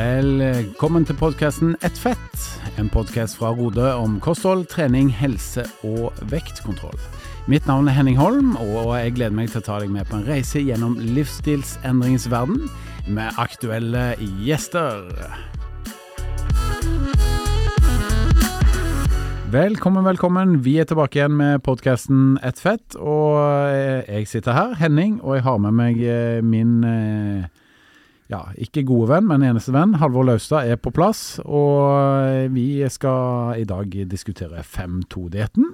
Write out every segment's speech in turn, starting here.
Velkommen til podkasten Ett fett, en podkast fra Rode om kosthold, trening, helse og vektkontroll. Mitt navn er Henning Holm, og jeg gleder meg til å ta deg med på en reise gjennom livsstilsendringens verden med aktuelle gjester. Velkommen, velkommen. Vi er tilbake igjen med podkasten Ett fett. Og jeg sitter her, Henning, og jeg har med meg min ja, ikke gode venn, men eneste venn. Halvor Laustad er på plass. Og vi skal i dag diskutere 5-2-dietten.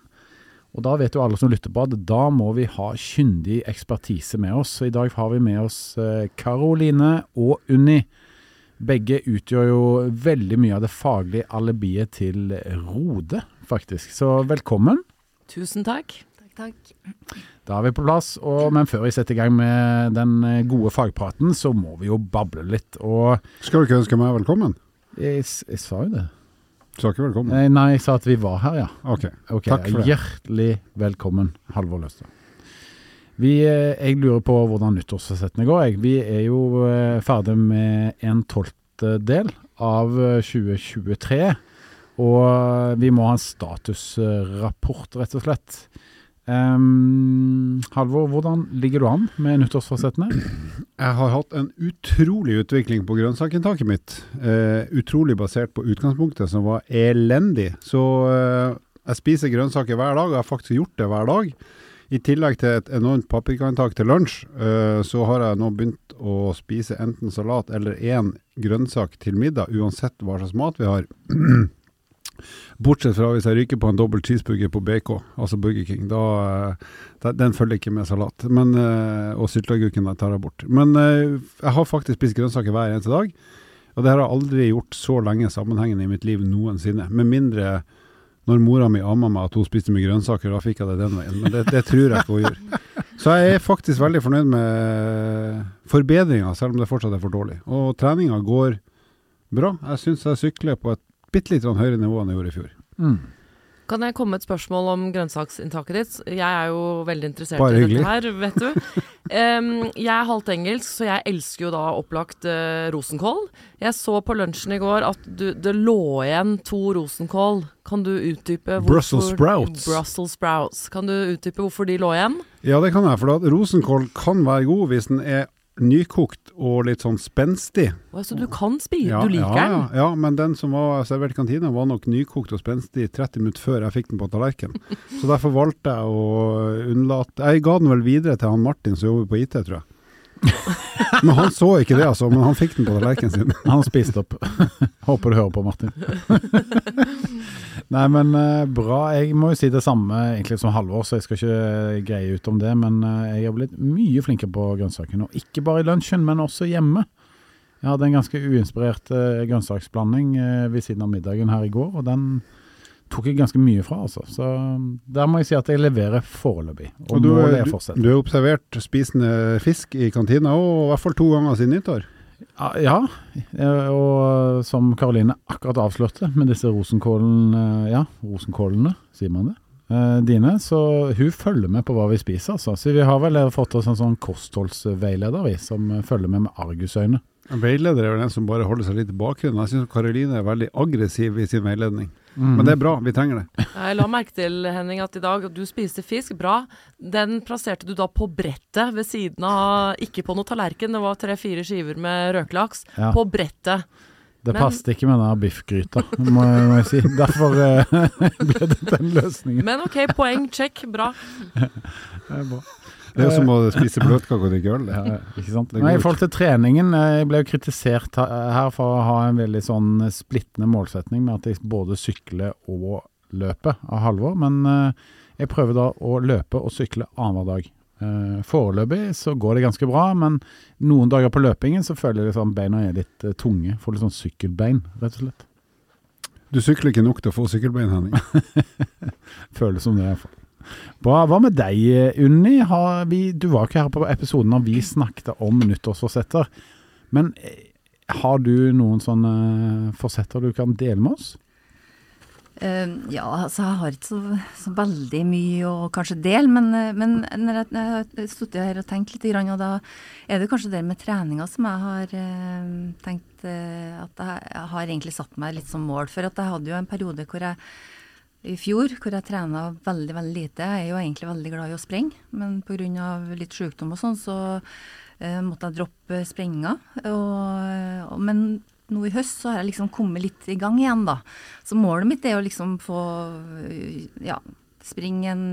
Og da vet jo alle som lytter på at da må vi ha kyndig ekspertise med oss. Så i dag har vi med oss Karoline og Unni. Begge utgjør jo veldig mye av det faglige alibiet til Rode, faktisk. Så velkommen. Tusen takk. Takk. Da er vi på plass, og, men før vi setter i gang med den gode fagpraten, så må vi jo bable litt. Og Skal du ikke ønske meg velkommen? jeg, jeg sa jo det. Du sa ikke velkommen? Nei, nei, jeg sa at vi var her, ja. Ok. okay Takk for det. Hjertelig velkommen, Halvor Løstad. Vi, eh, jeg lurer på hvordan nyttårsforsettene går. Jeg. Vi er jo eh, ferdig med en tolvtedel av eh, 2023. Og vi må ha en statusrapport, rett og slett. Um, Halvor, hvordan ligger du an med nyttårsforsettene? Jeg har hatt en utrolig utvikling på grønnsakinntaket mitt. Uh, utrolig basert på utgangspunktet som var elendig. Så uh, jeg spiser grønnsaker hver dag, og jeg har faktisk gjort det hver dag. I tillegg til et enormt paprikainntak til lunsj, uh, så har jeg nå begynt å spise enten salat eller én grønnsak til middag, uansett hva slags mat vi har. Bortsett fra hvis jeg ryker på en dobbel cheeseburger på BK, altså Burger King. Da, eh, den følger ikke med salat. Men, eh, og sylteagurken tar jeg bort. Men eh, jeg har faktisk spist grønnsaker hver eneste dag. Og det har jeg aldri gjort så lenge sammenhengende i mitt liv noensinne. Med mindre når mora mi amma meg at hun spiste mye grønnsaker, da fikk jeg det den veien. Men det, det tror jeg ikke hun gjør. Så jeg er faktisk veldig fornøyd med forbedringa, selv om det fortsatt er for dårlig. Og treninga går bra. Jeg syns jeg sykler på et bitte litt høyere nivå enn jeg gjorde i fjor. Mm. Kan jeg komme med et spørsmål om grønnsaksinntaket ditt? Jeg er jo veldig interessert Bare i hyggelig. dette her, vet du. Um, jeg er halvt engelsk, så jeg elsker jo da opplagt uh, rosenkål. Jeg så på lunsjen i går at du, det lå igjen to rosenkål. Kan du utdype hvorfor Brussels sprouts. Brussels sprouts. Kan du utdype hvorfor de lå igjen? Ja, det kan jeg. For at rosenkål kan være god hvis den er nykokt og litt sånn spenstig. Så Så du kan spise? Ja, du liker ja, den? Ja, ja, men den som var servert i kantina var nok nykokt og spenstig 30 minutter før jeg fikk den på tallerken. Så derfor valgte jeg å unnlate Jeg ga den vel videre til han Martin som jobber på IT, tror jeg. Men han så ikke det, altså. Men han fikk den på tallerkenen sin. Han spiste opp. Håper du hører på, Martin. Nei, men eh, bra. Jeg må jo si det samme egentlig som Halvor, så jeg skal ikke greie ut om det. Men eh, jeg har blitt mye flinkere på grønnsakene. Og ikke bare i lunsjen, men også hjemme. Jeg hadde en ganske uinspirert eh, grønnsaksblanding eh, ved siden av middagen her i går, og den tok jeg ganske mye fra, altså. Så der må jeg si at jeg leverer foreløpig. Og, Og du, målet er fortsatt. du har observert spisende fisk i kantina, og i hvert fall to ganger siden nyttår. Ja, ja, eh, og som Karoline akkurat avslørte med disse rosenkålene, ja, rosenkålene, sier man det, eh, dine, så hun følger med på hva vi spiser, altså. Så vi har vel fått oss en sånn kostholdsveileder, vi, som eh, følger med med argusøyne. En veileder er vel den som bare holder seg litt i bakgrunnen. Jeg syns Karoline er veldig aggressiv i sin veiledning. Mm. Men det er bra, vi trenger det. Jeg la merke til, Henning, at i dag du spiste fisk. Bra. Den plasserte du da på brettet ved siden av Ikke på noe tallerken, det var tre-fire skiver med røkelaks. Ja. På brettet. Det men- passet ikke med den biffgryta, må, må jeg si. Derfor eh, ble det den løsningen. Men OK, poeng, check, bra. Det er bra. Det er jo som å spise bløtkake og drikke øl. det. Ja, ikke sant? Men I forhold til treningen, eh, jeg ble jo kritisert her for å ha en veldig sånn splittende målsetning med at jeg både sykler og løper av Halvor, men eh, jeg prøver da å løpe og sykle annenhver dag. Eh, Foreløpig så går det ganske bra, men noen dager på løpingen så føler jeg liksom beina er litt eh, tunge. Får litt sånn sykkelbein, rett og slett. Du sykler ikke nok til å få sykkelbein, Henning. Føles som det, iallfall. Bra. Hva med deg, Unni? Vi, du var ikke her på episoden når vi snakket om nyttårsforsetter. Men eh, har du noen sånne forsetter du kan dele med oss? Uh, ja, altså jeg har ikke så, så veldig mye å kanskje dele, men, eh, men når jeg, jeg har sittet her og tenkt litt, og da er det kanskje det med treninga som jeg har uh, tenkt uh, at jeg, jeg har egentlig satt meg litt som mål. For at jeg hadde jo en periode hvor jeg i fjor hvor jeg trena veldig veldig lite. Jeg er jo egentlig veldig glad i å sprenge, men pga. litt sykdom og sånn, så eh, måtte jeg droppe sprenginga. Men nå i høst så har jeg liksom kommet litt i gang igjen, da. Så målet mitt er å liksom få ja, springe en,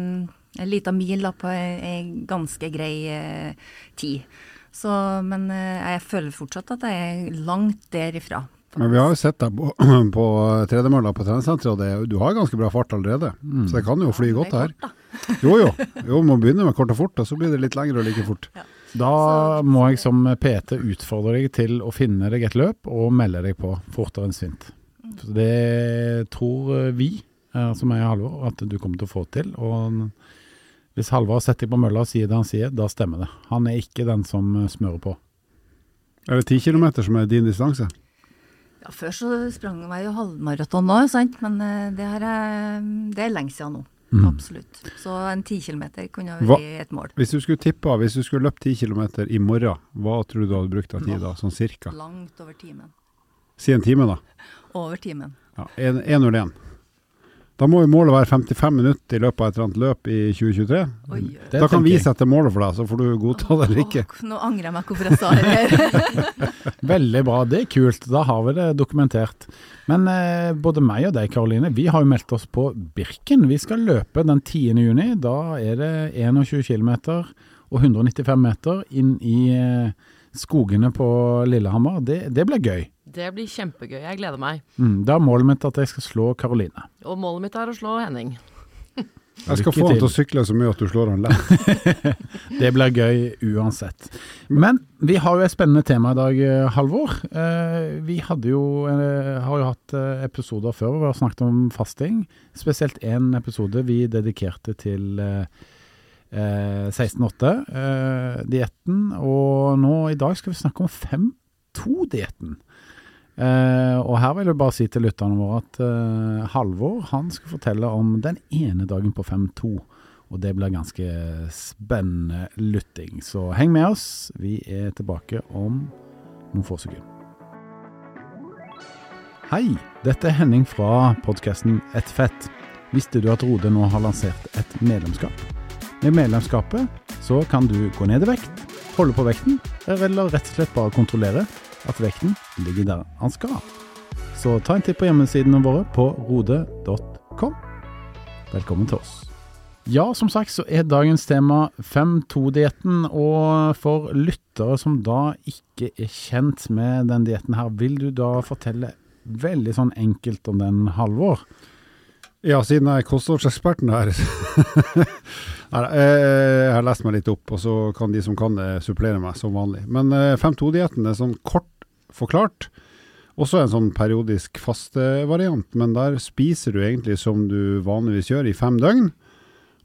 en liten mil da, på ei ganske grei eh, tid. Så, men eh, jeg føler fortsatt at jeg er langt derifra. Men vi har jo sett deg på, på tredemølla på treningssenteret, og du har ganske bra fart allerede. Mm. Så det kan jo fly ja, godt her. Jo jo, jo må begynne med kort og fort, og så blir det litt lengre og like fort. Ja. Da må jeg som PT utfordre deg til å finne deg et løp og melde deg på fortere enn svint. Så det tror vi, eh, som er Halvor, at du kommer til å få til. Og hvis Halvor setter på mølla og sier det han sier, da stemmer det. Han er ikke den som smører på. Er det ti kilometer som er din distanse? Ja, Før så sprang jeg jo halvmaraton nå, sant? men eh, det, her er, det er lenge siden nå. Mm. Absolutt. Så en ti kilometer kunne vært et mål. Hvis du skulle tippa, hvis du skulle løpt ti kilometer i morgen, hva tror du du hadde brukt av tid da, sånn cirka? Langt over timen. Si en time, da. Over timen. Ja, 1.01. Da må jo målet være 55 minutter i løpet av et eller annet løp i 2023. Oi, da kan vi sette målet for deg, så får du godta det eller ikke. Åh, nå angrer jeg meg hvorfor jeg sa det. Veldig bra, det er kult. Da har vi det dokumentert. Men eh, både meg og deg, Karoline, vi har jo meldt oss på Birken. Vi skal løpe den 10. juni. Da er det 21 km og 195 meter inn i eh, skogene på Lillehammer. Det, det blir gøy. Det blir kjempegøy. Jeg gleder meg. Mm, da er målet mitt at jeg skal slå Karoline. Og målet mitt er å slå Henning. Jeg skal få han til å sykle så mye at du slår han lett. det blir gøy uansett. Men vi har jo et spennende tema i dag, eh, Halvor. Eh, vi jo, eh, har jo hatt episoder før hvor vi har snakket om fasting. Spesielt én episode vi dedikerte til 16-8-dietten. Og nå i dag skal vi snakke om 5-2-dietten. Uh, og her vil jeg bare si til lytterne våre at uh, Halvor han skal fortelle om den ene dagen på 5-2. Og det blir ganske spennende lytting. Så heng med oss. Vi er tilbake om noen få sekunder. Hei, dette er Henning fra podkasten Et fett. Visste du at Rode nå har lansert et medlemskap? Med medlemskapet så kan du gå ned i vekt, holde på vekten, eller rett og slett bare kontrollere at vekten ligger der han skal. Så ta en titt på hjemmesidene våre på rode.com. Velkommen til oss. Ja, som sagt så er dagens tema 5-2-dietten, og for lyttere som da ikke er kjent med den dietten her, vil du da fortelle veldig sånn enkelt om den, Halvor? Ja, siden jeg er kostholdseksperten her. jeg har lest meg litt opp, og så kan de som kan det, supplere meg som vanlig. Men 5-2-dietten eh, er sånn kort forklart. Også en sånn periodisk fastevariant, men der spiser du egentlig som du vanligvis gjør i fem døgn.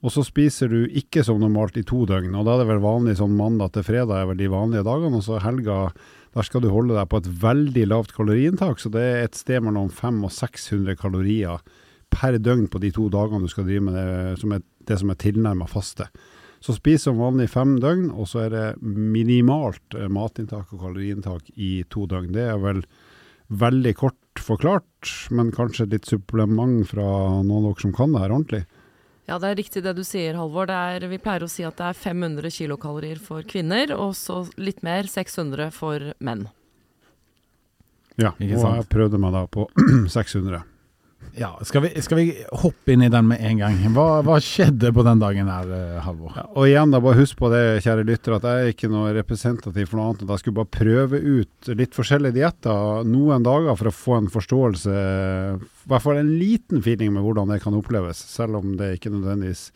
Og så spiser du ikke som normalt i to døgn, og da er det vel vanlig sånn mandag til fredag er vel de vanlige dagene. Og så helga, der skal du holde deg på et veldig lavt kaloriinntak, så det er et sted mellom 500 og 600 kalorier per døgn på de to dagene du skal drive med det som er, det er tilnærma faste. Så spis som vanlig fem døgn, og så er det minimalt eh, matinntak og kaloriinntak i to døgn. Det er vel veldig kort forklart, men kanskje litt supplement fra noen av dere som kan det her ordentlig. Ja, det er riktig det du sier, Halvor. Er, vi pleier å si at det er 500 kilokalorier for kvinner, og så litt mer, 600 for menn. Ja, og jeg prøvde meg da på 600. Ja, skal vi, skal vi, hoppe inn i den med en gang? Hva, hva skjedde på den dagen her, eh, Halvor? Ja, og igjen, da, bare husk på det, kjære lytter, at jeg er ikke noe representativ for noe annet. Jeg skulle bare prøve ut litt forskjellige dietter noen dager for å få en forståelse, i hvert fall en liten feeling med hvordan det kan oppleves, selv om det ikke nødvendigvis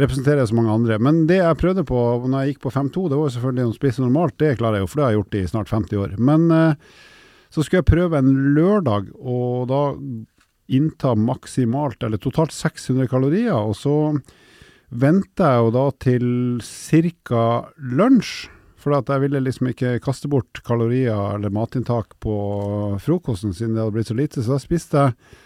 representerer så mange andre. Men det jeg prøvde på når jeg gikk på 5-2, det var jo selvfølgelig å spise normalt. Det klarer jeg jo, for det har jeg gjort i snart 50 år. Men eh, så skulle jeg prøve en lørdag, og da innta maksimalt, eller totalt 600 kalorier. Og så venter jeg jo da til ca. lunsj, for at jeg ville liksom ikke kaste bort kalorier eller matinntak på frokosten siden det hadde blitt så lite. Så da spiste jeg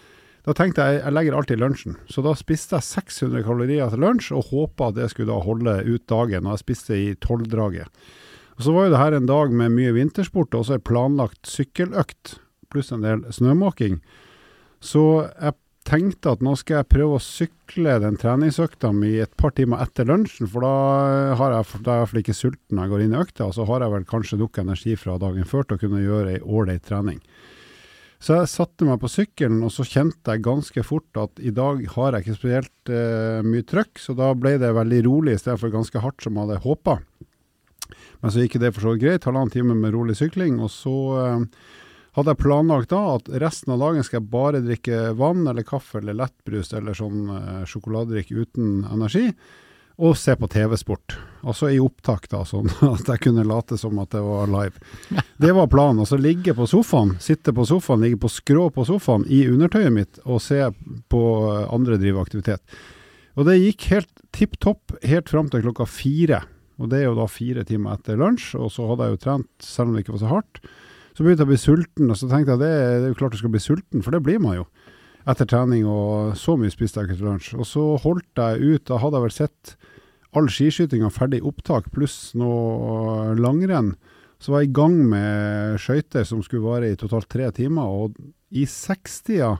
Da tenkte jeg jeg legger alltid lunsjen. Så da spiste jeg 600 kalorier til lunsj, og håpa det skulle da holde ut dagen. Og jeg spiste i tolvdraget. Og Så var jo det her en dag med mye vintersport og også ei planlagt sykkeløkt, pluss en del snømåking. Så jeg tenkte at nå skal jeg prøve å sykle den treningsøkta mi et par timer etter lunsjen, for da, har jeg, da er jeg i hvert fall ikke sulten når jeg går inn i økta, og så har jeg vel kanskje nok energi fra dagen før til å kunne gjøre ei ålreit trening. Så jeg satte meg på sykkelen, og så kjente jeg ganske fort at i dag har jeg ikke spesielt eh, mye trøkk, så da ble det veldig rolig i stedet for ganske hardt som jeg hadde håpa. Men så gikk det for så vidt greit, halvannen time med rolig sykling, og så eh, hadde jeg planlagt da at resten av dagen skal jeg bare drikke vann eller kaffe eller lettbrus eller sånn eh, sjokoladedrikk uten energi, og se på TV-sport. Altså i opptak, da, sånn at jeg kunne late som at det var live. Det var planen. Altså ligge på sofaen, sitte på sofaen, ligge på skrå på sofaen i undertøyet mitt og se på eh, andre drive aktivitet. Og det gikk helt tipp topp helt fram til klokka fire. Og det er jo da fire timer etter lunsj, og så hadde jeg jo trent selv om det ikke var så hardt. Så begynte jeg å bli sulten, og så tenkte jeg det, det er jo klart du skal bli sulten, for det blir man jo. Etter trening, og så mye spiste jeg ikke til lunsj. Og så holdt jeg ut, da hadde jeg vel sett all skiskytinga ferdig opptak, pluss noe langrenn. Så var jeg i gang med skøyter som skulle vare i totalt tre timer, og i sekstida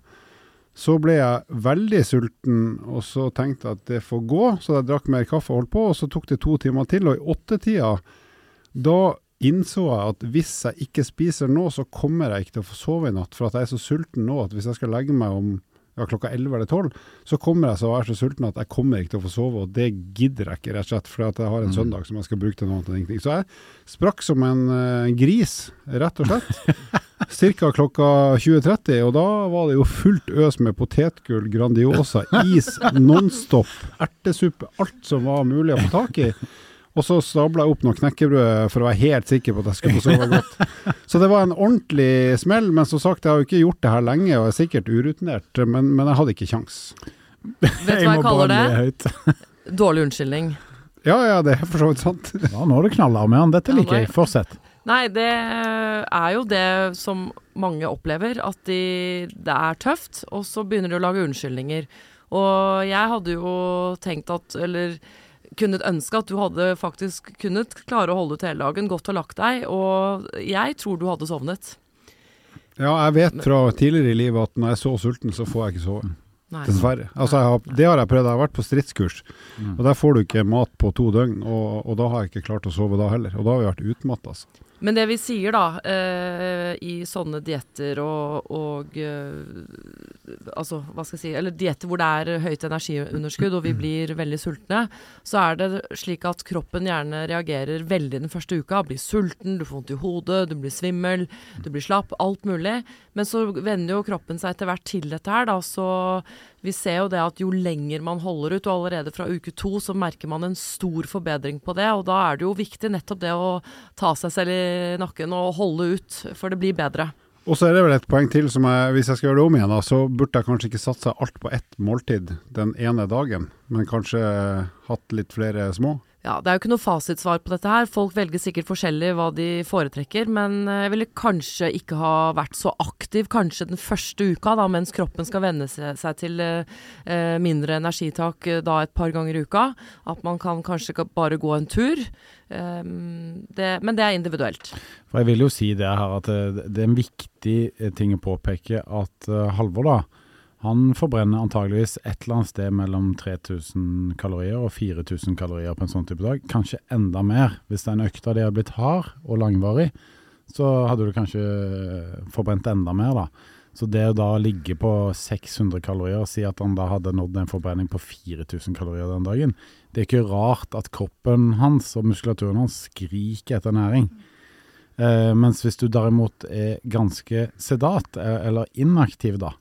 så ble jeg veldig sulten, og så tenkte jeg at det får gå, så jeg drakk mer kaffe og holdt på, og så tok det to timer til, og i åttetida, da innså jeg at hvis jeg ikke spiser nå, så kommer jeg ikke til å få sove i natt, for at jeg er så sulten nå at hvis jeg skal legge meg om ja, klokka 11 eller 12, så kommer jeg så være så sulten at jeg kommer ikke til å få sove, og det gidder jeg ikke, rett og slett, for at jeg har en Mm. søndag som jeg skal bruke til noe annet. Så jeg sprakk som en eh, gris, rett og slett. Cirka klokka 20.30, og da var det jo fullt øs med potetgull, Grandiosa, is, Nonstop, ertesuppe, alt som var mulig å få tak i. Og så stabla jeg opp noe knekkebrød for å være helt sikker på at jeg skulle få sove godt. Så det var en ordentlig smell, men som sagt, jeg har jo ikke gjort det her lenge og er sikkert urutinert, men, men jeg hadde ikke kjangs. Vet du hva jeg må kaller det? Dårlig unnskyldning. Ja ja, det er for så vidt sant. Ja, nå har du knalla med han, Dette liker er- jeg. Fortsett. Nei, det er jo det som mange opplever, at de, det er tøft, og så begynner de å lage unnskyldninger. Og jeg hadde jo tenkt at, eller kunnet ønske at du hadde faktisk kunnet klare å holde ut hele dagen, gått og lagt deg, og jeg tror du hadde sovnet. Ja, jeg vet fra tidligere i livet at når jeg er så sulten, så får jeg ikke sove. Nei. Dessverre. Altså, jeg har, det har jeg prøvd. Jeg har vært på stridskurs, Mm. og der får du ikke mat på to døgn. Og, og da har jeg ikke klart å sove da heller. Og da har vi vært utmatta. Altså. Men det vi sier da, eh, i sånne dietter og, og eh, Altså, hva skal jeg si Eller dietter hvor det er høyt energiunderskudd og vi blir veldig sultne, så er det slik at kroppen gjerne reagerer veldig den første uka. Blir sulten, du får vondt i hodet, du blir svimmel, du blir slapp, alt mulig. Men så venner jo kroppen seg etter hvert til dette her, da. Så vi ser jo det at jo lenger man holder ut, og allerede fra uke to, så merker man en stor forbedring på det. Og da er det jo viktig nettopp det å ta seg selv i nakken og holde ut, for det blir bedre. Og så er det vel et poeng til som jeg, hvis jeg skal gjøre det om igjen, da, så burde jeg kanskje ikke satsa alt på ett måltid den ene dagen, men kanskje hatt litt flere små. Ja, Det er jo ikke noe fasitsvar på dette her. Folk velger sikkert forskjellig hva de foretrekker. Men eh, jeg ville kanskje ikke ha vært så aktiv kanskje den første uka, da, mens kroppen skal venne seg, til eh, eh, mindre energitak da et par ganger i uka. At man kan kanskje ka- bare gå en tur. Um, det, men det er individuelt. For jeg vil jo si det her at det, er en viktig ting å påpeke at Halvor da, han forbrenner antageligvis et eller annet sted mellom 3000 kalorier og 4000 kalorier på en sånn type dag. Kanskje enda mer. Hvis den økta di hadde blitt hard og langvarig, så hadde du kanskje eh, forbrent enda mer da. Så det å da ligge på 600 kalorier og si at han da hadde nådd en forbrenning på 4000 kalorier den dagen, det er ikke rart at kroppen hans og muskulaturen hans skriker etter næring. Eh, mens hvis du derimot er ganske sedat, eh, eller inaktiv da,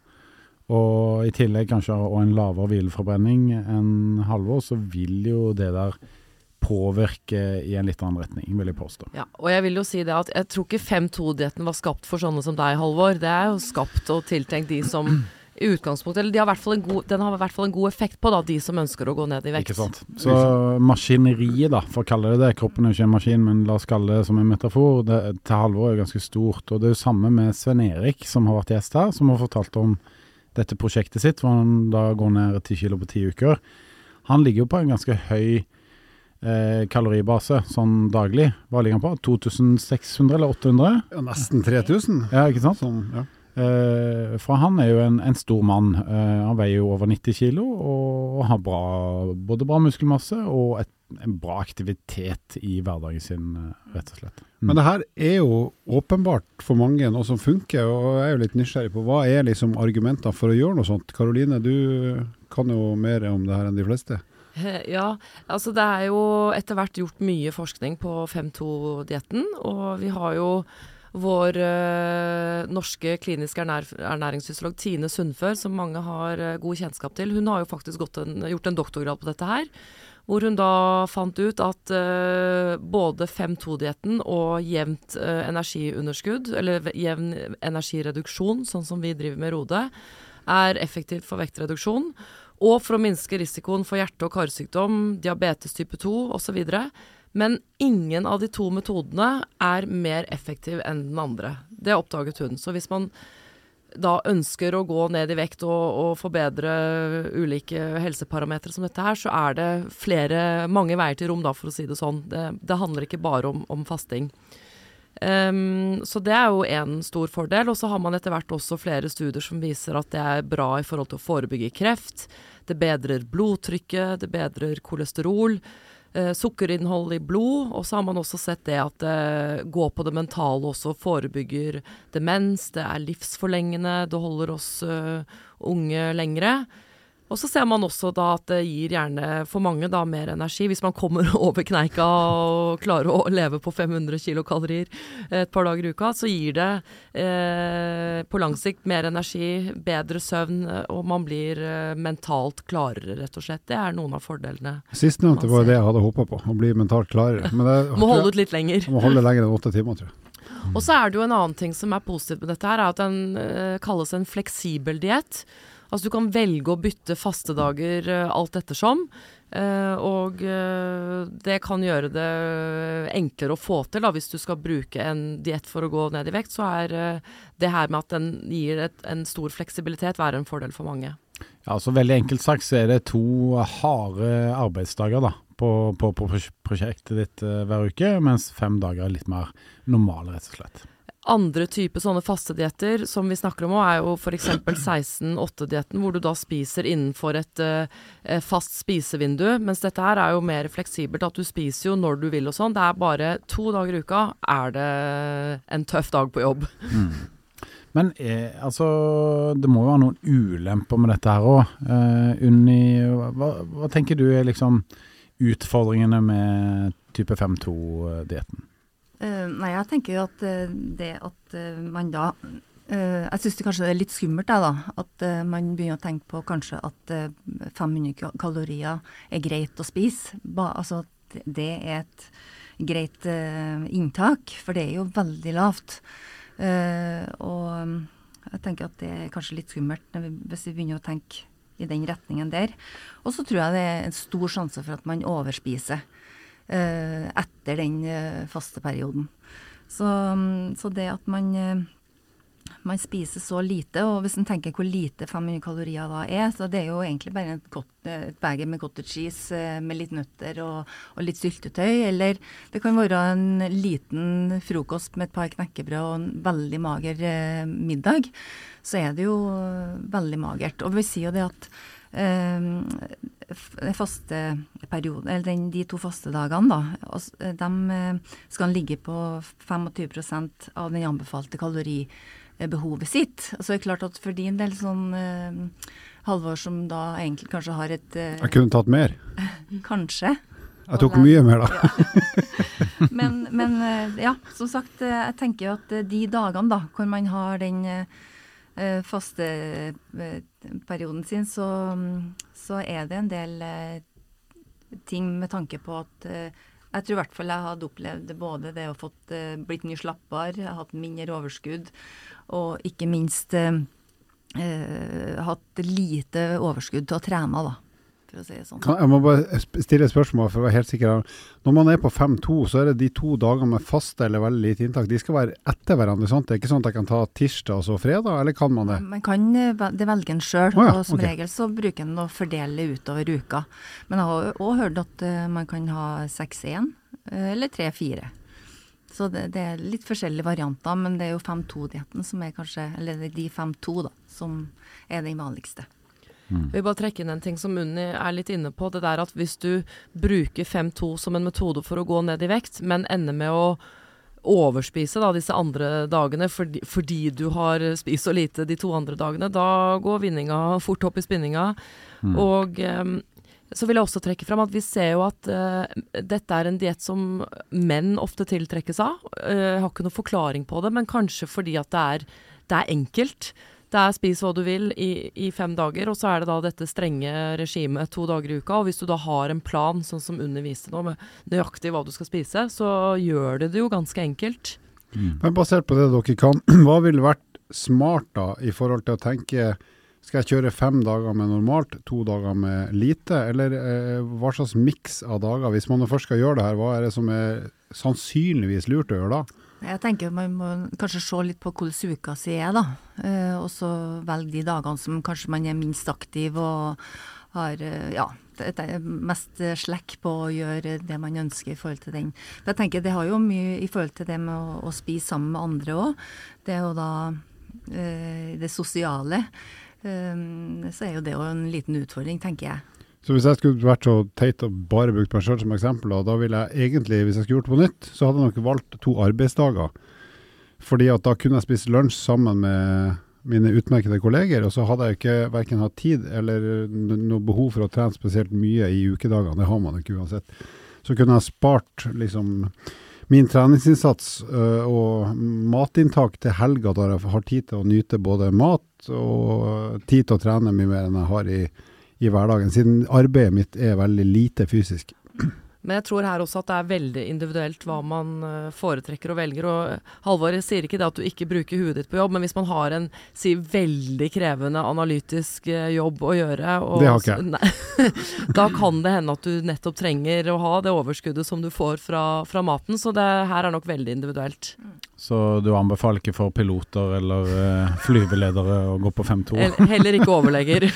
og i tillegg kanskje og en lavere hvileforbrenning enn Halvor, så vil jo det der påvirke i en litt annen retning, vil jeg påstå. Ja, og jeg vil jo si det at jeg tror ikke 5-2-dietten var skapt for sånne som deg, Halvor. Det er jo skapt og tiltenkt de som i utgangspunktet Eller de har i hvert fall en god, den har i hvert fall en god effekt på da, de som ønsker å gå ned i vekt. Ikke sant? Så maskineriet, da, for å kalle det det, kroppen er jo ikke en maskin, men la oss kalle det som en metafor, det, til Halvor er jo ganske stort. Og det er jo samme med Sven Erik, som har vært gjest her, som har fortalt om dette prosjektet sitt, hvor han da går ned ti kilo på ti uker. Han ligger jo på en ganske høy eh, kaloribase sånn daglig. Hva ligger han på? 2600 eller 800? Ja, nesten 3000. Ja, ikke sant? Som, ja. Eh, for han er jo en, en stor mann. Uh, han veier jo over 90 kilo og har bra, både bra muskelmasse og et, en bra aktivitet i hverdagen sin, eh, rett og slett. Mm. Men det her er jo åpenbart for mange noe som funker, og jeg er jo litt nysgjerrig på hva er liksom argumentene for å gjøre noe sånt. Karoline, du kan jo mer om det her enn de fleste. Ja, altså det er jo etter hvert gjort mye forskning på 5-2-dietten, og vi har jo vår øh, norske kliniske ernær ernæringsfysiolog Tine Sundfør, som mange har øh, god kjennskap til, hun har jo faktisk en, gjort en doktorgrad på dette her. Hvor hun da fant ut at øh, både 5-2-dietten og jevnt energiunderskudd, eller jevn energireduksjon, sånn som vi driver med Rode, er effektivt for vektreduksjon. Og for å minske risikoen for hjerte- og karsykdom, diabetes type 2 osv. Men ingen av de to metodene er mer effektiv enn den andre. Det oppdaget hun. Så hvis man da ønsker å gå ned i vekt og, og forbedre ulike helseparametere som dette her, så er det flere, mange veier til rom, da, for å si det sånn. Det, det handler ikke bare om, om fasting. Um, så det er jo en stor fordel. Og så har man etter hvert også flere studier som viser at det er bra i forhold til å forebygge kreft. Det bedrer blodtrykket, det bedrer kolesterol. Uh, sukkerinnhold i blod. Og så har man også sett det at det går på det mentale også, forebygger demens. Det er livsforlengende, det holder oss eh, unge lengre. Og så ser man også da at det gir gjerne for mange da mer energi. Hvis man kommer over kneika og klarer å leve på 500 kilokalorier et par dager i uka, så gir det eh, på lang sikt mer energi, bedre søvn, og man blir eh, mentalt klarere, rett og slett. Det er noen av fordelene. Sistnevnte var det jeg hadde håpa på, å bli mentalt klarere. Men det, må holde ut litt lenger. Må holde lenger enn åtte timer, tror jeg. Og så er det jo en annen ting som er positivt med dette her, er at den eh, kalles en fleksibel diett. Altså du kan velge å bytte fastedager uh, alt ettersom. Uh, og uh, det kan gjøre det enklere å få til da, hvis du skal bruke en diett for å gå ned i vekt. Så er det her med at den gir et, en stor fleksibilitet, være en fordel for mange. Ja, så Veldig enkelt sagt så er det to harde arbeidsdager da, på, på, på prosjektet ditt hver uke, mens fem dager er litt mer normale, rett og slett. Andre typer sånne fastedietter som vi snakker om òg, er jo f.eks. 16-8-dietten, hvor du da spiser innenfor et uh, fast spisevindu. Mens dette her er jo mer fleksibelt, at du spiser jo når du vil og sånn. Det er bare to dager i uka er det en tøff dag på jobb. Mm. Men eh, altså, det må jo være noen ulemper med dette her òg. Eh, hva, hva tenker du er liksom utfordringene med type 5-2-dietten? Uh, nei, jeg tenker at uh, det at uh, man da Jeg syns det kanskje er litt skummelt, da. At man begynner å tenke på kanskje at 500 kalorier er greit å spise. Ba, altså det er et greit inntak, for det er jo veldig lavt. og jeg tenker at det er kanskje litt skummelt vi, hvis vi begynner å tenke i den retningen der. Og så tror jeg det er en stor sjanse for at man overspiser. Eh, etter den eh, faste perioden. Så, mm, så det at man, eh, man spiser så lite, og hvis en tenker hvor lite 500 kalorier da er, så det er jo egentlig bare et, godt, et beger med cottage cheese med litt nøtter og, og, litt syltetøy, eller det kan være en liten frokost med et par knekkebrød og en veldig mager middag. Så er det jo veldig magert. Og vi sier jo det at faste perioden, eller den, de to faste dagene, da, de eh, skal ligge på 25 av den anbefalte kaloribehovet sitt. Så det er klart at for din del, sånn eh, Halvor som da egentlig kanskje har et eh, Jeg kunne tatt mer. kanskje. Jeg tok mye mer, da. ja. men, men, ja, som sagt, jeg tenker at de dagene da, hvor man har den Eh, faste eh, sin, så, så, er det en del eh, ting med tanke på at jeg tror i hvert fall jeg hadde opplevd både det å fått blitt mye slappere, hatt mindre overskudd, og ikke minst eh, hatt lite overskudd til å trene, da. For å si det sånn. Jeg må bare stille et spørsmål for å være helt sikker. Når man er på 5-2, så er det de to dagene med faste eller veldig lite inntak. De skal være etter hverandre. sant? Det er ikke sånn at jeg kan ta tirsdag og så fredag, eller kan man det? Man kan eh, det velge en sjøl, oh, ja, og som okay. regel så bruker en å fordele utover uka. Men jeg har òg hørt at eh, man kan ha 6-1 eh, eller 3-4. Så det, det er litt forskjellige varianter, men det er jo 5-2-dietten som er kanskje Eller er de 5-2, da, som er den vanligste. Jeg vil bare trekke inn en ting som Unni er litt inne på. Det der at hvis du bruker 5-2 som en metode for å gå ned i vekt, men ender med å overspise da, disse andre dagene fordi, fordi du har spist så lite de to andre dagene, da går vinninga fort opp i spinninga. Og um, så vil jeg også trekke fram at vi ser jo at uh, dette er en diett som menn ofte tiltrekkes av. Uh, Jeg har ikke noen forklaring på det, men kanskje fordi at det er, det er enkelt. Det er spis hva du vil i, i fem dager, og så er det da dette strenge regimet to dager i uka. Og hvis du da har en plan, sånn som Unni viste nå, med nøyaktig hva du skal spise, så gjør det det jo ganske enkelt. Men basert på det dere kan, hva ville vært smart da, i forhold til å tenke skal jeg kjøre fem dager med normalt, to dager med lite, eller eh, hva slags miks av dager? Hvis man først skal gjøre det her, hva er det som er sannsynligvis lurt å gjøre da? Jeg tenker man må kanskje se litt på hvordan uka si er, da. Eh, og så velge de dagene som kanskje man er minst aktiv og har eh, ja, mest slekk på å gjøre det man ønsker i forhold til den. For jeg tenker Det har jo mye i forhold til det med å, å spise sammen med andre òg. Det er jo da eh, det sosiale. Så er jo det jo en liten utfordring, tenker jeg. Så hvis jeg skulle vært så teit og bare brukt meg sjøl som eksempel, da, ville jeg egentlig, hvis jeg skulle gjort det på nytt, så hadde jeg nok valgt to arbeidsdager. Fordi at da kunne jeg spist lunsj sammen med mine utmerkede kolleger, og så hadde jeg ikke verken hatt tid eller noe behov for å trene spesielt mye i ukedagene. Det har man ikke uansett. Så kunne jeg spart liksom min treningsinnsats øh, og matinntak til helga, da jeg har tid til å nyte både mat og tid til å trene mye mer enn jeg har i, i hverdagen, siden arbeidet mitt er veldig lite fysisk. Men jeg tror her også at det er veldig individuelt hva man eh, foretrekker og velger. Og eh, Halvor sier ikke det at du ikke bruker huet ditt på jobb, men hvis man har en si veldig krevende analytisk eh, jobb å gjøre og, Det har ikke jeg. Nei, Da kan det hende at du nettopp trenger å ha det overskuddet som du får fra, fra maten. Så det her er nok veldig individuelt. Så du anbefaler ikke for piloter eller eh, flyveledere å gå på 5-2? Heller ikke overleger.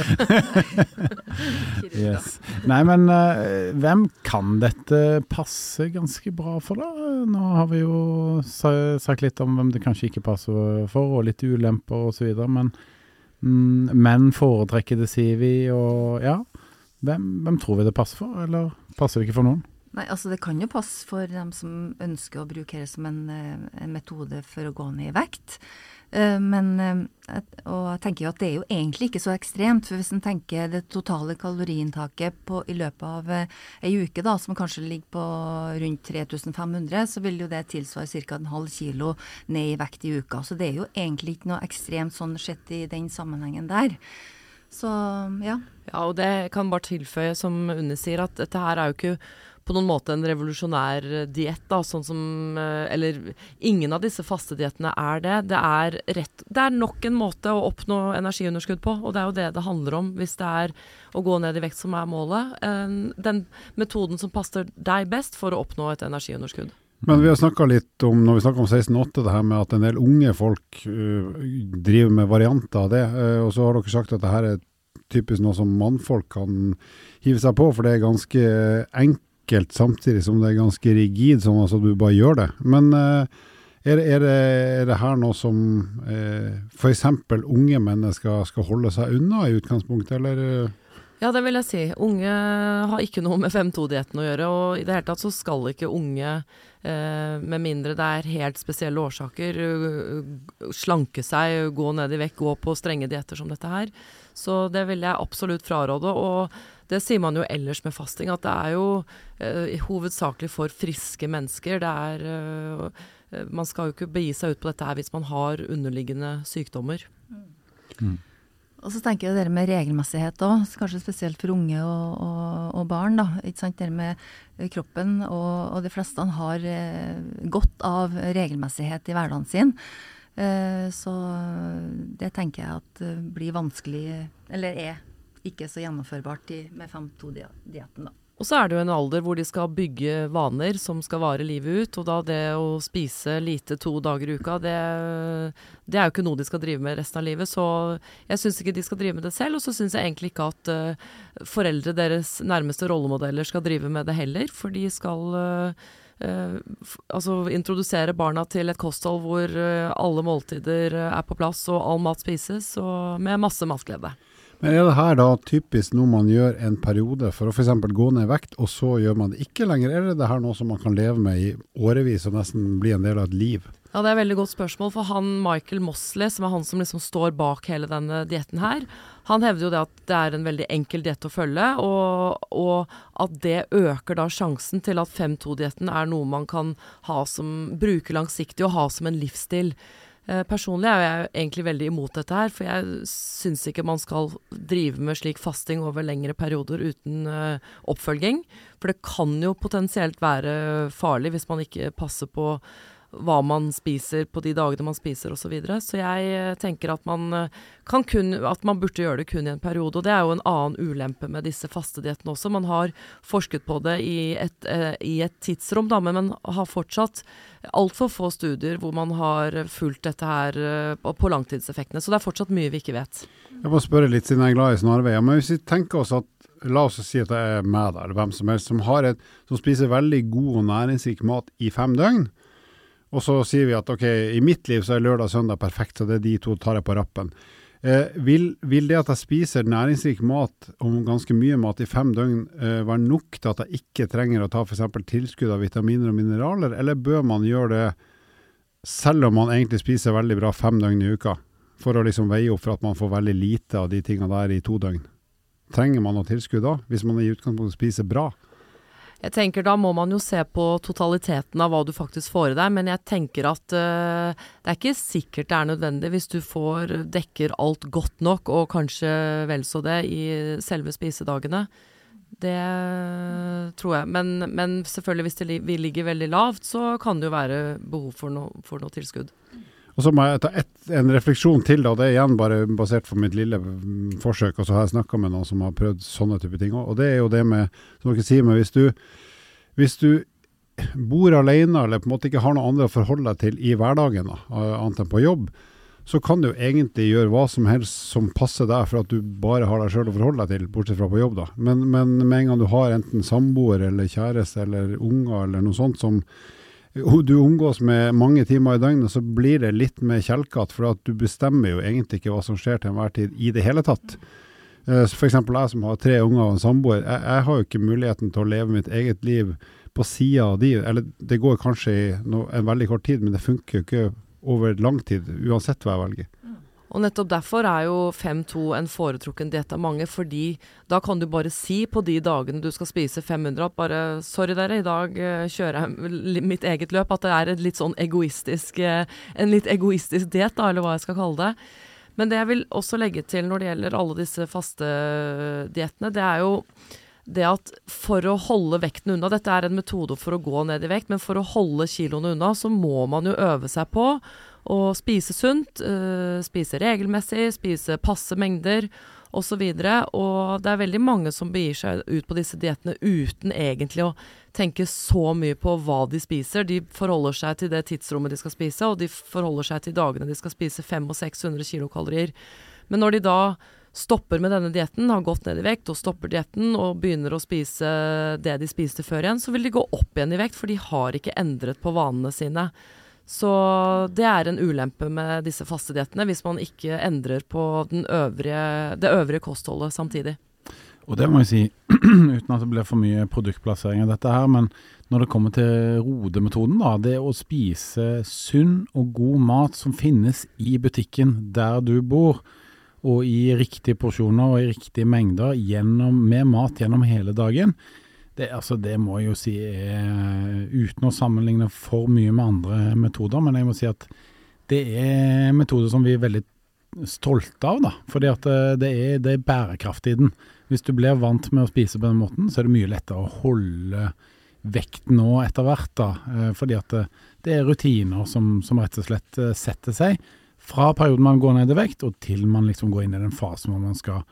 Yes. Nei, men eh, hvem kan dette passe ganske bra for, da? Nå har vi jo sagt litt om hvem det kanskje ikke passer for, og litt ulemper osv. Men mm, menn foretrekker det, sier vi, og ja. Hvem, hvem tror vi det passer for, eller passer det ikke for noen? Nei, altså Det kan jo passe for dem som ønsker å bruke det som en, eh, en metode for å gå ned i vekt. Eh, Men, eh, og jeg tenker jo at det er jo egentlig ikke så ekstremt. For hvis en tenker det totale kaloriinntaket på, i løpet av ei uke, da, som kanskje ligger på rundt 3500, så vil jo det tilsvare ca. en halv kilo ned i vekt i uka. Så det er jo egentlig ikke noe ekstremt sånn sett i den sammenhengen der. Så ja. Ja, og det kan bare tilføye, som Unne sier, at dette her er jo ikke på noen måte en revolusjonær eh, diett, sånn som eh, Eller ingen av disse faste diettene er det. Det er, rett, det er nok en måte å oppnå energiunderskudd på, og det er jo det det handler om hvis det er å gå ned i vekt som er målet. Den metoden som passer deg best for å oppnå et energiunderskudd. Men vi har snakka litt om, når vi snakker om 16-8, det her med at en del unge folk uh, driver med varianter av det. Uh, og så har dere sagt at det her er typisk noe som mannfolk kan hive seg på, for det er ganske enkelt samtidig som det er ganske rigid, sånn at du bare gjør det. Men øh, er, er, det, er det her noe som øh, f.eks. unge mennesker skal holde seg unna i utgangspunktet, eller? Ja, det vil jeg si. Unge har ikke noe med 5-2-dietten å gjøre. Og i det hele tatt så skal ikke unge, eh, med mindre det er helt spesielle årsaker, øh, slanke seg, gå ned i vekt, gå på strenge dietter som dette her. Så det vil jeg absolutt fraråde. Og det sier man jo ellers med fasting, at det er jo eh, hovedsakelig for friske mennesker. Det er eh, Man skal jo ikke begi seg ut på dette her hvis man har underliggende sykdommer. Og så tenker jeg det med regelmessighet òg, kanskje spesielt for unge og, og, og barn. da, ikke sant, Det med eh, kroppen, og, og de fleste har eh, godt av regelmessighet i hverdagen sin. Eh, så det tenker jeg at eh, blir vanskelig, eller er ikke så gjennomførbart i, med 5-2-dietten, da. Og så er det jo en alder hvor de skal bygge vaner som skal vare livet ut. Og da det å spise lite to dager i uka, det, det er jo ikke noe de skal drive med resten av livet. Så jeg syns ikke de skal drive med det selv. Og så syns jeg egentlig ikke at uh, foreldre, deres nærmeste rollemodeller, skal drive med det heller. For de skal uh, Uh, altså introdusere barna til et kosthold hvor uh, alle måltider er på plass og all mat spises, og med masse matglede. Men er det her da typisk noe man gjør en periode for å f.eks. gå ned i vekt, og så gjør man det ikke lenger? Eller er det her noe som man kan leve med i årevis og nesten bli en del av et liv? Ja, Det er et veldig godt spørsmål. For han Michael Mosley, som er han som liksom står bak hele denne dietten her, han hevder jo det at det er en veldig enkel diett å følge, og, og, at det øker da sjansen til at 5-2-dietten er noe man kan ha som, bruke langsiktig og ha som en livsstil. Eh, personlig er jeg egentlig veldig imot dette her, for jeg syns ikke man skal drive med slik fasting over lengre perioder uten uh, oppfølging. For det kan jo potensielt være farlig hvis man ikke passer på hva man spiser på de dagene man spiser osv. Så, videre. så jeg eh, tenker at man, kan kun, at man burde gjøre det kun i en periode. Og det er jo en annen ulempe med disse fastediettene også. Man har forsket på det i et, i et tidsrom, da, men har fortsatt altfor få studier hvor man har fulgt dette her eh, på langtidseffektene. Så det er fortsatt mye vi ikke vet. Jeg må spørre litt, siden jeg er glad i snarveier. Men hvis vi tenker oss at La oss si at det er meg eller hvem som helst, som, et, som spiser veldig god og næringsrik mat i fem døgn. Og så sier vi at ok, i mitt liv så er lørdag og søndag perfekt, så det er de to tar jeg på rappen. Eh, vil, vil, det at jeg spiser næringsrik mat og ganske mye mat i fem døgn eh, være nok til at jeg ikke trenger å ta f.eks. tilskudd av vitaminer og mineraler, eller bør man gjøre det selv om man egentlig spiser veldig bra fem døgn i uka, for å liksom veie opp for at man får veldig lite av de tingene der i to døgn? Trenger man noe tilskudd da, hvis man i utgangspunktet spiser bra? Jeg tenker Da må man jo se på totaliteten av hva du faktisk får i deg, men jeg tenker at uh, det er ikke sikkert det er nødvendig hvis du får dekker alt godt nok, og kanskje vel så det, i selve spisedagene. Det tror jeg. Men, men selvfølgelig, hvis det, vi ligger veldig lavt, så kan det jo være behov for, no, for noe tilskudd. Og Så må jeg ta et, en refleksjon til, da. det er igjen bare basert på mitt lille forsøk. og Så har jeg snakka med noen som har prøvd sånne type ting òg. Og det er jo det med, som dere sier, hvis du, hvis du bor alene eller på en måte ikke har noe andre å forholde deg til i hverdagen, da, annet enn på jobb, så kan du egentlig gjøre hva som helst som passer deg, for at du bare har deg sjøl å forholde deg til, bortsett fra på jobb. da. Men, men med en gang du har enten samboer eller kjæreste eller unger eller noe sånt som du omgås med mange timer i døgnet, så blir det litt mer kjelkete. For at du bestemmer jo egentlig ikke hva som skjer til enhver tid i det hele tatt. Eh, F.eks. jeg som har tre unger og en samboer. Jeg, jeg, har jo ikke muligheten til å leve mitt eget liv på sida av de. Eller det går kanskje i no, en veldig kort tid, men det funker jo ikke over lang tid, uansett hva jeg velger. Og nettopp derfor er jo 5-2 en foretrukken diett av mange, fordi da kan du bare si på de dagene du skal spise 500 at bare Sorry dere, i dag uh, kjører jeg mitt eget løp. At det er litt sånn egoistisk, uh, en litt egoistisk diett, da, eller hva jeg skal kalle det. Men det jeg vil også legge til når det gjelder alle disse faste diettene, det er jo det at for å holde vekten unna Dette er en metode for å gå ned i vekt, men for å holde kiloene unna, så må man jo øve seg på å spise sunt, uh, spise regelmessig, spise passe mengder osv. Og, så og det er veldig mange som begir seg ut på disse diettene uten egentlig å tenke så mye på hva de spiser. De forholder seg til det tidsrommet de skal spise, og de forholder seg til dagene de skal spise 500 og 600 kilokalorier. Men når de da stopper med denne dietten, har gått ned i vekt og stopper dietten og begynner å spise det de spiste før igjen, så vil de gå opp igjen i vekt, for de har ikke endret på vanene sine. Så det er en ulempe med disse faste diettene, hvis man ikke endrer på øvrige, det øvrige kostholdet samtidig. Og det må jeg si, uten at det blir for mye produktplassering av dette her, men når det kommer til rodemetoden, da, det å spise sunn og god mat som finnes i butikken der du bor, og i riktige porsjoner og i riktige mengder gjennom, med mat gjennom hele dagen, det, altså, det må jeg jo si er Uten å sammenligne for mye med andre metoder, men jeg må si at det er metoder som vi er veldig stolte av, da. Fordi at eh, det er, det er bærekraft i den. Hvis du blir vant med å spise på den måten, så er det mye lettere å holde vekt nå etter hvert, da. Eh, fordi at eh, det er rutiner som, som, rett og slett setter seg fra perioden man går ned i vekt, og til man liksom går inn i den fasen hvor man skal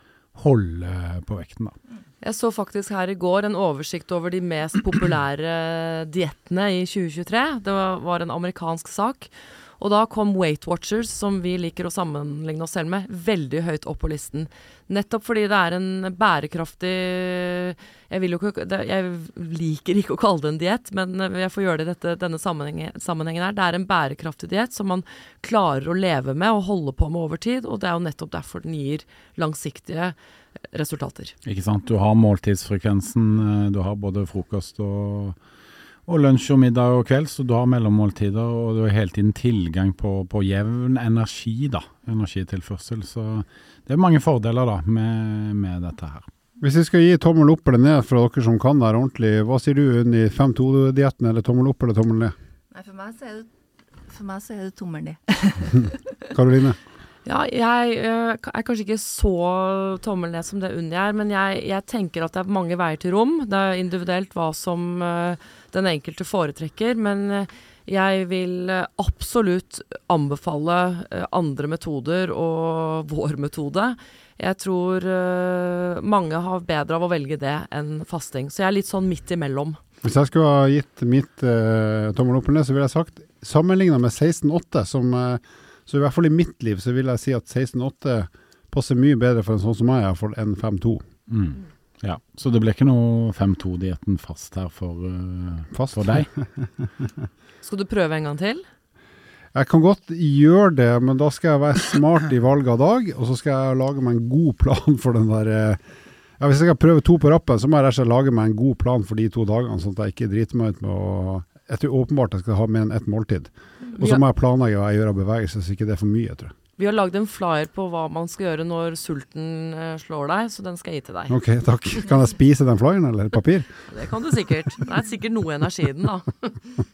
holde på vekten, da. Jeg så faktisk her i går en oversikt over de mest populære diettene i 2023. Det var, en amerikansk sak. Og da kom Weight Watchers, som vi liker å sammenligne oss selv med, veldig høyt opp på listen. Nettopp fordi det er en bærekraftig Jeg, ikke, jeg liker ikke å kalle det en diett, men jeg får gjøre det i dette, denne sammenhengen, sammenhengen her. Det er en bærekraftig diett som man klarer å leve med og holde på med over tid. Og det er jo nettopp derfor den gir langsiktige resultater. Ikke sant. Du har måltidsfrekvensen. eh, Du har både frokost og, og lunsj og middag og kveld, så du har mellommåltider, og du har hele tiden tilgang på, på jevn energi, da. Energitilførsel. Så det er mange fordeler da med, med dette her. Hvis vi skal gi tommel opp eller ned fra dere som kan det her ordentlig, hva sier du Unni? 5-2-dietten eller tommel opp eller tommel ned? Nei, for meg så er det, for meg så er det tommel ned. Karoline? Ja, jeg jeg, er kanskje ikke så tommel ned som det Unni er, men jeg, jeg tenker at det er mange veier til rom. Det er individuelt hva som øh, den enkelte foretrekker, men øh, jeg vil øh, absolutt anbefale øh, andre metoder og vår metode. Jeg tror mange har bedre av å velge det enn fasting. Så jeg er litt sånn midt imellom. Hvis jeg skulle ha gitt mitt eh, tommel opp eller ned, så ville jeg sagt sammenligna med 16-8, som eh, Så i hvert fall i mitt liv så vil jeg si at 16-8 passer mye bedre for en sånn som meg, iallfall, enn 5-2. Mm. Ja, Så det ble ikke noe 5-2-dietten fast her for, uh, Fast. for deg? Skal du prøve en gang til? Jeg kan godt gjøre det, men da skal jeg være smart i valget av dag, og så skal jeg lage meg en god plan for den der uh, ja, Hvis jeg skal prøve to på rappen, så må jeg rett og slett lage meg en god plan for de to dagene, sånn at jeg ikke driter meg ut med å Jeg tror åpenbart jeg skal ha mer enn ett måltid. Og så ja. må jeg planlegge hva jeg gjør av bevegelse, så ikke det er for mye, tror jeg. Vi har lagd en flyer på hva man skal gjøre når sulten øh, slår deg, så den skal jeg gi til deg. Ok, takk. Kan jeg spise den flyeren, eller papir? Det kan du sikkert. Det er sikkert noe energi i den, da.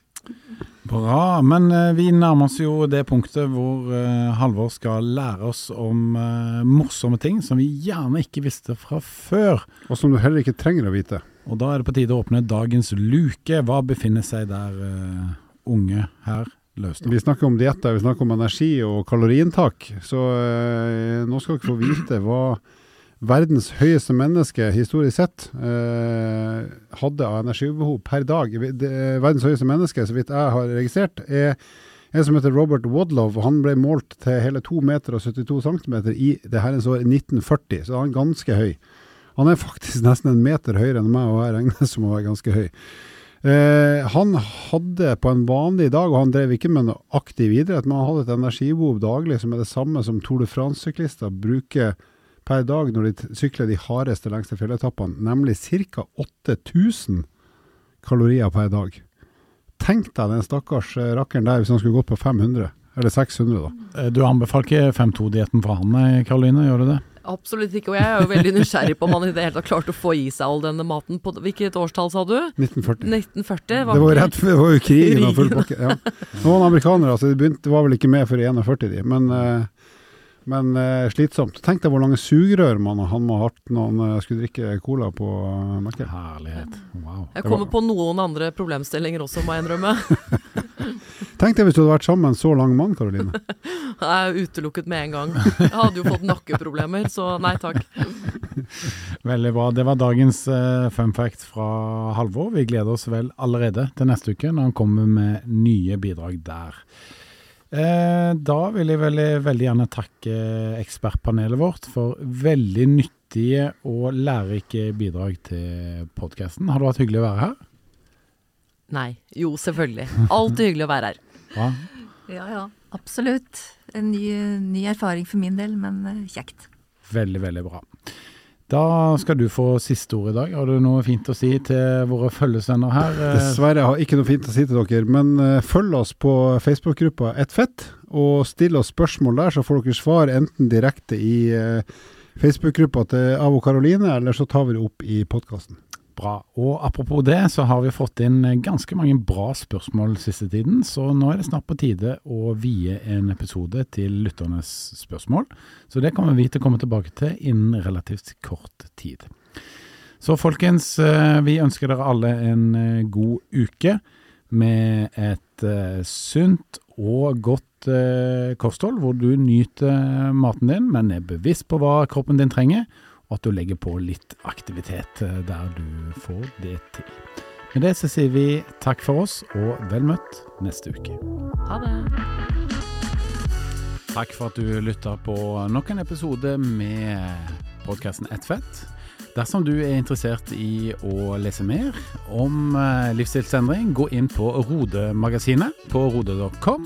Bra. Men eh, vi nærmer oss jo det punktet hvor eh, Halvor skal lære oss om eh, morsomme ting som vi gjerne ikke visste fra før. Og som du heller ikke trenger å vite. Og da er det på tide å åpne dagens luke. Hva befinner seg der eh, unge her løst? Vi snakker om dietter, vi snakker om energi og kaloriinntak. Så eh, nå skal dere få vite hva verdens høyeste menneske historisk sett eh, hadde av energibehov per dag. Verdens høyeste menneske, så vidt jeg har registrert, er en som heter Robert Wadlow. Han ble målt til hele 2 meter og 72 cm i det herrens år 1940, så han er ganske høy. Han er faktisk nesten en meter høyere enn meg, og jeg regnes som å være ganske høy. Eh, han hadde på en vanlig dag, og han drev ikke med noe aktiv idrett, men han hadde et energibehov daglig som er det samme som Tour de France-syklister bruker per dag når de sykler de hardeste, lengste fjelletappene, nemlig ca. 8000 kalorier per dag. Tenk deg den stakkars eh, rakkeren der hvis han skulle gått på 500, eller 600 da. Eh, Du anbefaler ikke 5-2-dietten for han, Karoline, gjør du det? Absolutt ikke. Og jeg er jo veldig nysgjerrig på om han i det hele tatt klarte å få i seg all denne maten. På, hvilket årstall sa du? 1940. 1940? Det var rett før det var jo krigen og full Krigen. pakke. Ja. Noen amerikanere, altså, de begynte, var vel ikke med før i 41, de, men, eh, men eh, slitsomt. Tenk deg hvor lange sugerør man, han må ha hatt når han eh, skulle drikke cola på uh, Herlighet. Wow. Jeg kommer på noen andre problemstillinger også, må jeg innrømme. Tenk deg hvis du hadde vært sammen med en så lang mann, Karoline. Jeg er utelukket med en gang. Jeg hadde jo fått nakkeproblemer, så nei takk. Veldig bra. Det var dagens uh, fun fact fra Halvor. Vi gleder oss vel allerede til neste uke når han kommer med nye bidrag der. Eh, da vil jeg veldig, veldig gjerne takke ekspertpanelet vårt for veldig nyttige og lærerike bidrag til podkasten. Har det vært hyggelig å være her? Nei. Jo, selvfølgelig. Alltid hyggelig å være her. Bra. Ja, ja. Absolutt. En ny, ny erfaring for min del, men eh, kjekt. Veldig, veldig bra. Da skal du få siste ord i dag. Har du noe fint å si til våre følgesvenner her? Dessverre Dessverre jeg har ikke noe fint å si til dere, men eh, følg oss på Facebook-gruppa Ett fett, og still oss spørsmål der, så får dere svar enten direkte i eh, Facebook-gruppa til Avo Karoline, eller så tar vi det opp i podkasten. Bra. Og apropos det, så har vi fått inn ganske mange bra spørsmål siste tiden, så nå er det snart på tide å vie en episode til lytternes spørsmål. Så det kommer vi til å komme tilbake til innen relativt kort tid. Så folkens, eh, vi ønsker dere alle en eh, god uke med et eh, sunt og godt eh, kosthold, hvor du nyter maten din, men er bevisst på hva kroppen din trenger, og at du legger på litt aktivitet eh, der du får det til. Med det så sier vi takk for oss, og vel møtt neste uke. Ha det. Takk for at du lytta på nok en episode med podkasten Ett fett. Dersom du er interessert i å lese mer om eh, livsstilsendring, gå inn på Rode-magasinet på rode.com.